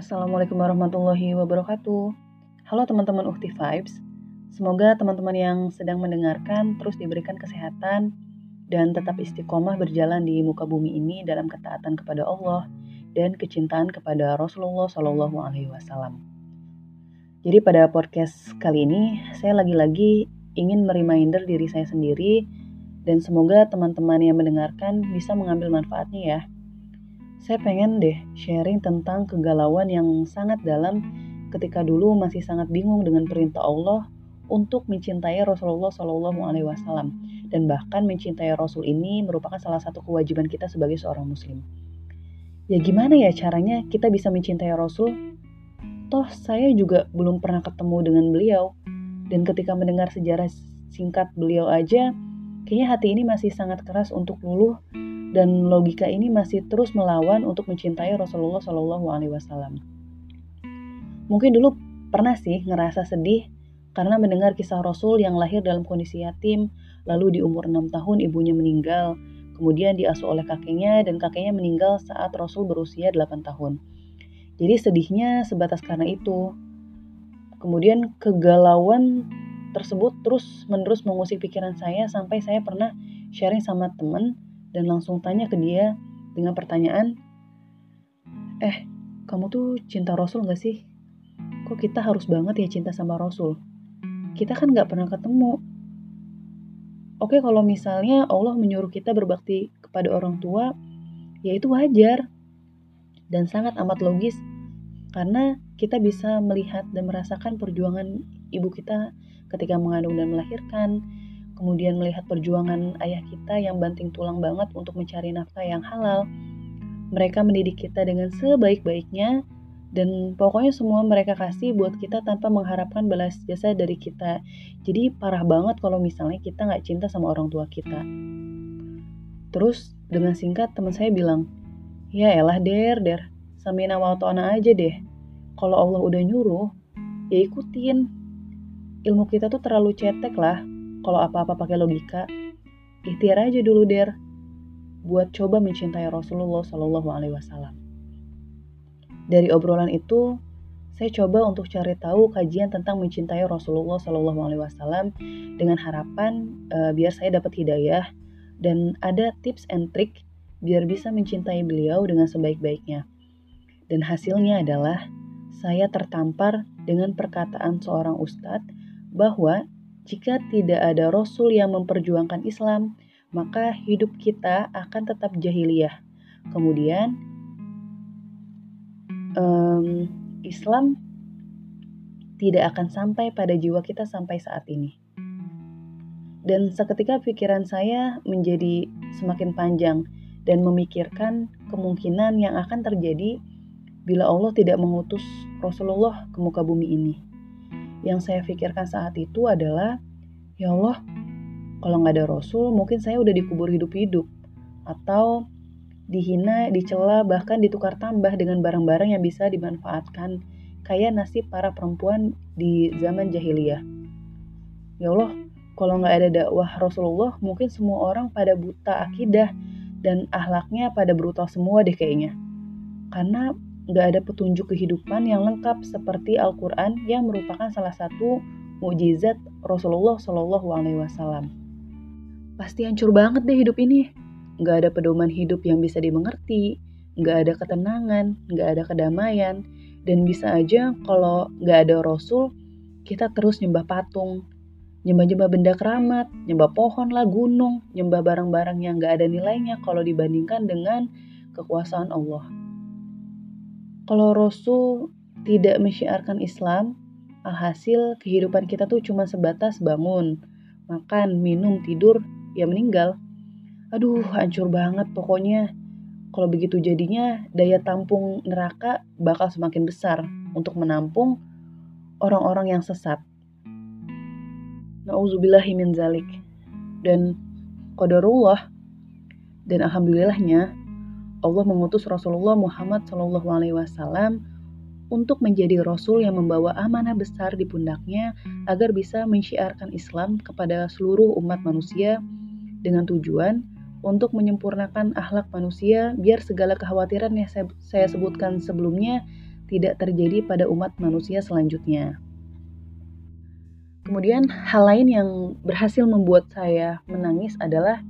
Assalamualaikum warahmatullahi wabarakatuh. Halo teman-teman Ukti Vibes. Semoga teman-teman yang sedang mendengarkan terus diberikan kesehatan dan tetap istiqomah berjalan di muka bumi ini dalam ketaatan kepada Allah dan kecintaan kepada Rasulullah Shallallahu Alaihi Wasallam. Jadi pada podcast kali ini saya lagi-lagi ingin mereminder diri saya sendiri dan semoga teman-teman yang mendengarkan bisa mengambil manfaatnya ya saya pengen deh sharing tentang kegalauan yang sangat dalam ketika dulu masih sangat bingung dengan perintah Allah untuk mencintai Rasulullah Shallallahu Alaihi Wasallam dan bahkan mencintai Rasul ini merupakan salah satu kewajiban kita sebagai seorang Muslim. Ya gimana ya caranya kita bisa mencintai Rasul? Toh saya juga belum pernah ketemu dengan beliau dan ketika mendengar sejarah singkat beliau aja, kayaknya hati ini masih sangat keras untuk luluh dan logika ini masih terus melawan untuk mencintai Rasulullah Shallallahu Alaihi Wasallam. Mungkin dulu pernah sih ngerasa sedih karena mendengar kisah Rasul yang lahir dalam kondisi yatim, lalu di umur 6 tahun ibunya meninggal, kemudian diasuh oleh kakeknya dan kakeknya meninggal saat Rasul berusia 8 tahun. Jadi sedihnya sebatas karena itu. Kemudian kegalauan tersebut terus menerus mengusik pikiran saya sampai saya pernah sharing sama temen dan langsung tanya ke dia dengan pertanyaan, Eh, kamu tuh cinta Rasul gak sih? Kok kita harus banget ya cinta sama Rasul? Kita kan gak pernah ketemu. Oke, kalau misalnya Allah menyuruh kita berbakti kepada orang tua, ya itu wajar dan sangat amat logis karena kita bisa melihat dan merasakan perjuangan ibu kita ketika mengandung dan melahirkan, kemudian melihat perjuangan ayah kita yang banting tulang banget untuk mencari nafkah yang halal. Mereka mendidik kita dengan sebaik-baiknya, dan pokoknya semua mereka kasih buat kita tanpa mengharapkan balas jasa dari kita. Jadi parah banget kalau misalnya kita nggak cinta sama orang tua kita. Terus dengan singkat teman saya bilang, ya elah der der, samina wa aja deh. Kalau Allah udah nyuruh, ya ikutin. Ilmu kita tuh terlalu cetek lah, kalau apa-apa pakai logika, ikhtiar aja dulu der, buat coba mencintai Rasulullah Shallallahu Alaihi Wasallam. Dari obrolan itu, saya coba untuk cari tahu kajian tentang mencintai Rasulullah Shallallahu Alaihi Wasallam dengan harapan uh, biar saya dapat hidayah dan ada tips and trick biar bisa mencintai beliau dengan sebaik-baiknya. Dan hasilnya adalah saya tertampar dengan perkataan seorang ustadz bahwa jika tidak ada rasul yang memperjuangkan Islam, maka hidup kita akan tetap jahiliyah. Kemudian, um, Islam tidak akan sampai pada jiwa kita sampai saat ini. Dan seketika pikiran saya menjadi semakin panjang dan memikirkan kemungkinan yang akan terjadi bila Allah tidak mengutus Rasulullah ke muka bumi ini yang saya pikirkan saat itu adalah, ya Allah, kalau nggak ada Rasul, mungkin saya udah dikubur hidup-hidup. Atau dihina, dicela, bahkan ditukar tambah dengan barang-barang yang bisa dimanfaatkan, kayak nasib para perempuan di zaman jahiliyah. Ya Allah, kalau nggak ada dakwah Rasulullah, mungkin semua orang pada buta akidah dan ahlaknya pada brutal semua deh kayaknya. Karena nggak ada petunjuk kehidupan yang lengkap seperti Al-Quran yang merupakan salah satu mujizat Rasulullah Shallallahu Alaihi Wasallam. Pasti hancur banget deh hidup ini. Nggak ada pedoman hidup yang bisa dimengerti, nggak ada ketenangan, nggak ada kedamaian, dan bisa aja kalau nggak ada Rasul, kita terus nyembah patung, nyembah-nyembah benda keramat, nyembah pohon lah, gunung, nyembah barang-barang yang nggak ada nilainya kalau dibandingkan dengan kekuasaan Allah. Kalau Rasul tidak mensyiarkan Islam, alhasil kehidupan kita tuh cuma sebatas bangun, makan, minum, tidur, ya meninggal. Aduh, hancur banget pokoknya. Kalau begitu jadinya, daya tampung neraka bakal semakin besar untuk menampung orang-orang yang sesat. Nauzubillahi min zalik. Dan qadarullah dan alhamdulillahnya Allah mengutus Rasulullah Muhammad Wasallam untuk menjadi rasul yang membawa amanah besar di pundaknya agar bisa mensyiarkan Islam kepada seluruh umat manusia dengan tujuan untuk menyempurnakan akhlak manusia biar segala kekhawatiran yang saya sebutkan sebelumnya tidak terjadi pada umat manusia selanjutnya. Kemudian hal lain yang berhasil membuat saya menangis adalah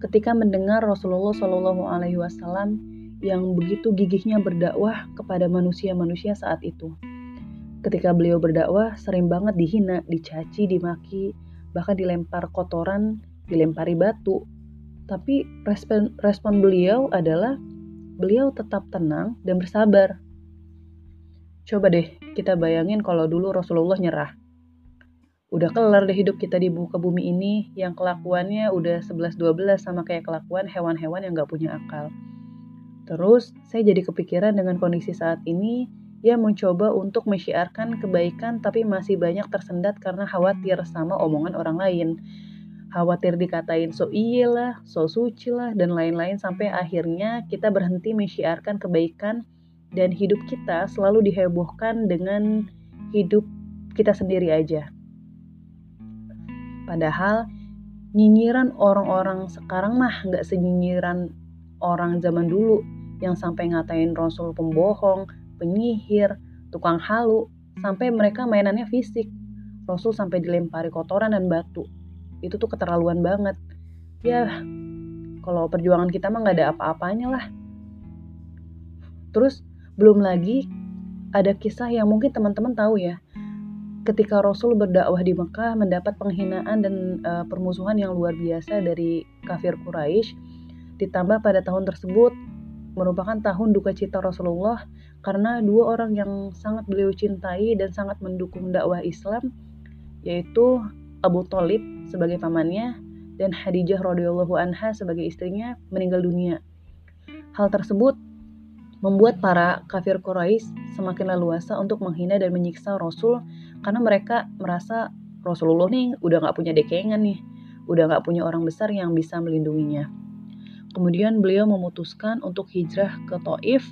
ketika mendengar Rasulullah Shallallahu Alaihi Wasallam yang begitu gigihnya berdakwah kepada manusia-manusia saat itu. Ketika beliau berdakwah, sering banget dihina, dicaci, dimaki, bahkan dilempar kotoran, dilempari batu. Tapi respon, respon beliau adalah beliau tetap tenang dan bersabar. Coba deh kita bayangin kalau dulu Rasulullah nyerah udah kelar deh hidup kita di muka bumi ini yang kelakuannya udah 11-12 sama kayak kelakuan hewan-hewan yang gak punya akal. Terus saya jadi kepikiran dengan kondisi saat ini, ya mencoba untuk mensyiarkan kebaikan tapi masih banyak tersendat karena khawatir sama omongan orang lain. Khawatir dikatain so iya lah, so suci lah, dan lain-lain sampai akhirnya kita berhenti mensyiarkan kebaikan dan hidup kita selalu dihebohkan dengan hidup kita sendiri aja. Padahal nyinyiran orang-orang sekarang mah nggak senyinyiran orang zaman dulu yang sampai ngatain Rasul pembohong, penyihir, tukang halu, sampai mereka mainannya fisik. Rasul sampai dilempari kotoran dan batu. Itu tuh keterlaluan banget. Ya, kalau perjuangan kita mah nggak ada apa-apanya lah. Terus belum lagi ada kisah yang mungkin teman-teman tahu ya ketika Rasul berdakwah di Mekah mendapat penghinaan dan uh, permusuhan yang luar biasa dari kafir Quraisy ditambah pada tahun tersebut merupakan tahun duka cita Rasulullah karena dua orang yang sangat beliau cintai dan sangat mendukung dakwah Islam yaitu Abu Talib sebagai pamannya dan Khadijah radhiyallahu anha sebagai istrinya meninggal dunia. Hal tersebut membuat para kafir Quraisy semakin leluasa untuk menghina dan menyiksa Rasul karena mereka merasa Rasulullah nih udah nggak punya dekengan nih, udah nggak punya orang besar yang bisa melindunginya. Kemudian beliau memutuskan untuk hijrah ke Taif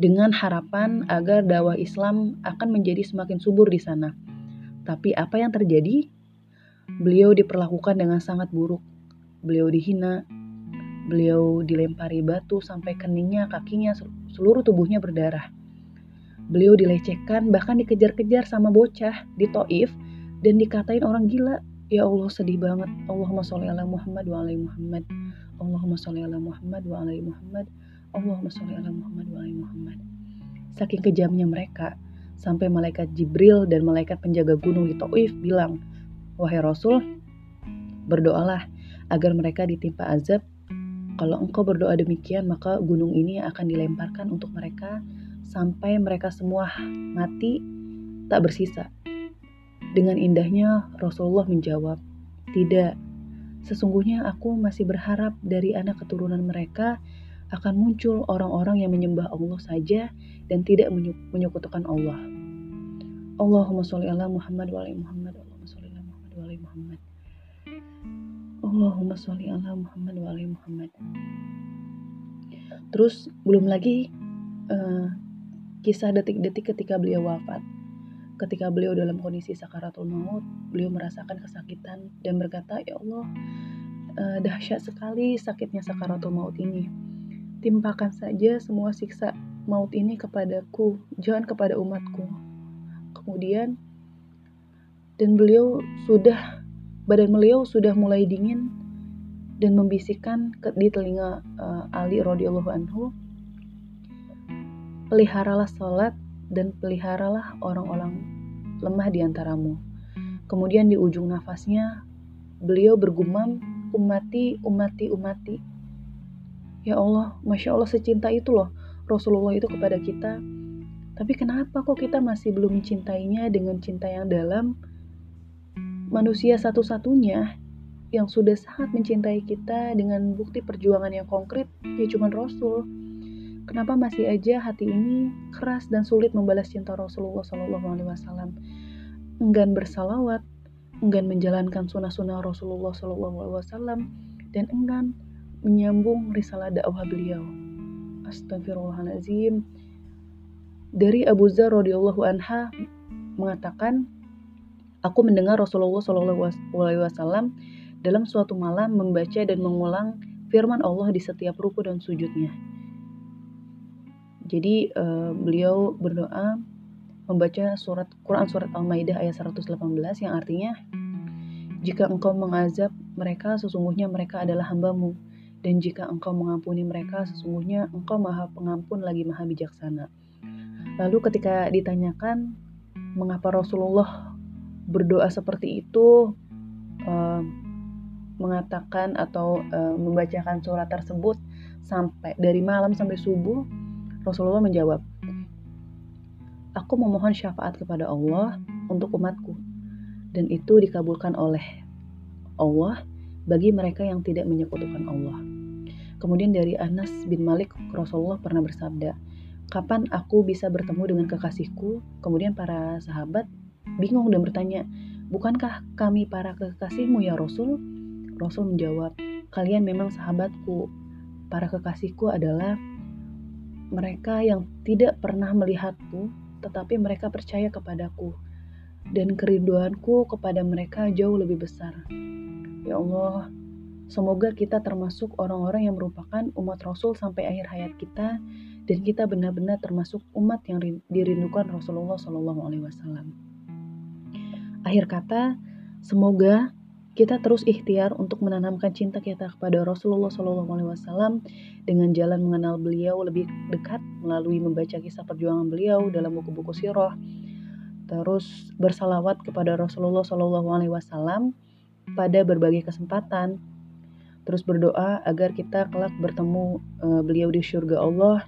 dengan harapan agar dakwah Islam akan menjadi semakin subur di sana. Tapi apa yang terjadi? Beliau diperlakukan dengan sangat buruk. Beliau dihina, beliau dilempari batu sampai keningnya, kakinya, seluruh tubuhnya berdarah. Beliau dilecehkan, bahkan dikejar-kejar sama bocah di Toif dan dikatain orang gila. Ya Allah sedih banget. Allahumma sholli ala Muhammad wa alaihi Muhammad. Allahumma sholli ala Muhammad wa alaihi Muhammad. Allahumma sholli ala Muhammad wa alaihi Muhammad. Saking kejamnya mereka, sampai malaikat Jibril dan malaikat penjaga gunung di Taif bilang, "Wahai Rasul, berdoalah agar mereka ditimpa azab. Kalau engkau berdoa demikian, maka gunung ini akan dilemparkan untuk mereka sampai mereka semua mati tak bersisa. Dengan indahnya Rasulullah menjawab, "Tidak, sesungguhnya aku masih berharap dari anak keturunan mereka akan muncul orang-orang yang menyembah Allah saja dan tidak menyekutukan Allah." Allahumma sholli ala Muhammad wa ala Muhammad. Allahumma sholli ala Muhammad wa ala Muhammad. Allahumma sholli ala Muhammad wa ala Muhammad. Terus belum lagi uh, Kisah detik-detik ketika beliau wafat. Ketika beliau dalam kondisi sakaratul maut, beliau merasakan kesakitan dan berkata, "Ya Allah, uh, dahsyat sekali sakitnya sakaratul maut ini. Timpakan saja semua siksa maut ini kepadaku, jangan kepada umatku." Kemudian dan beliau sudah badan beliau sudah mulai dingin dan membisikkan di telinga uh, Ali radhiyallahu anhu peliharalah sholat dan peliharalah orang-orang lemah di antaramu. Kemudian di ujung nafasnya, beliau bergumam, umati, umati, umati. Ya Allah, Masya Allah secinta itu loh Rasulullah itu kepada kita. Tapi kenapa kok kita masih belum mencintainya dengan cinta yang dalam? Manusia satu-satunya yang sudah sangat mencintai kita dengan bukti perjuangan yang konkret, ya cuma Rasul. Kenapa masih aja hati ini keras dan sulit membalas cinta Rasulullah Wasallam? Enggan bersalawat, enggan menjalankan sunnah-sunnah Rasulullah Wasallam, dan enggan menyambung risalah dakwah beliau. Astagfirullahaladzim. Dari Abu Zar radhiyallahu anha mengatakan, aku mendengar Rasulullah Wasallam dalam suatu malam membaca dan mengulang firman Allah di setiap ruku dan sujudnya Jadi uh, beliau berdoa membaca surat Quran surat Al-Maidah ayat 118 yang artinya jika engkau mengazab mereka sesungguhnya mereka adalah hambamu dan jika engkau mengampuni mereka sesungguhnya engkau maha pengampun lagi maha bijaksana. Lalu ketika ditanyakan mengapa Rasulullah berdoa seperti itu uh, mengatakan atau uh, membacakan surat tersebut sampai dari malam sampai subuh Rasulullah menjawab Aku memohon syafaat kepada Allah untuk umatku dan itu dikabulkan oleh Allah bagi mereka yang tidak menyekutukan Allah. Kemudian dari Anas bin Malik Rasulullah pernah bersabda, "Kapan aku bisa bertemu dengan kekasihku?" Kemudian para sahabat bingung dan bertanya, "Bukankah kami para kekasihmu ya Rasul?" Rasul menjawab, "Kalian memang sahabatku. Para kekasihku adalah mereka yang tidak pernah melihatku, tetapi mereka percaya kepadaku, dan kerinduanku kepada mereka jauh lebih besar. Ya Allah, semoga kita termasuk orang-orang yang merupakan umat Rasul sampai akhir hayat kita, dan kita benar-benar termasuk umat yang dirindukan Rasulullah Shallallahu Alaihi Wasallam. Akhir kata, semoga kita terus ikhtiar untuk menanamkan cinta kita kepada Rasulullah SAW dengan jalan mengenal beliau lebih dekat melalui membaca kisah perjuangan beliau dalam buku-buku sirah. Terus bersalawat kepada Rasulullah SAW pada berbagai kesempatan. Terus berdoa agar kita kelak bertemu uh, beliau di surga Allah.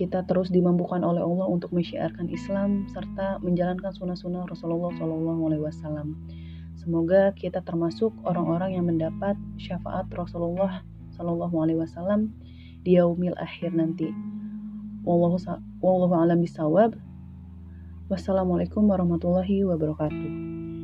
Kita terus dimampukan oleh Allah untuk mensyiarkan Islam serta menjalankan sunnah-sunnah Rasulullah SAW. Semoga kita termasuk orang-orang yang mendapat syafaat Rasulullah Shallallahu Alaihi Wasallam di yaumil akhir nanti. Wallahu, wallahu alam bisawab. Wassalamualaikum warahmatullahi wabarakatuh.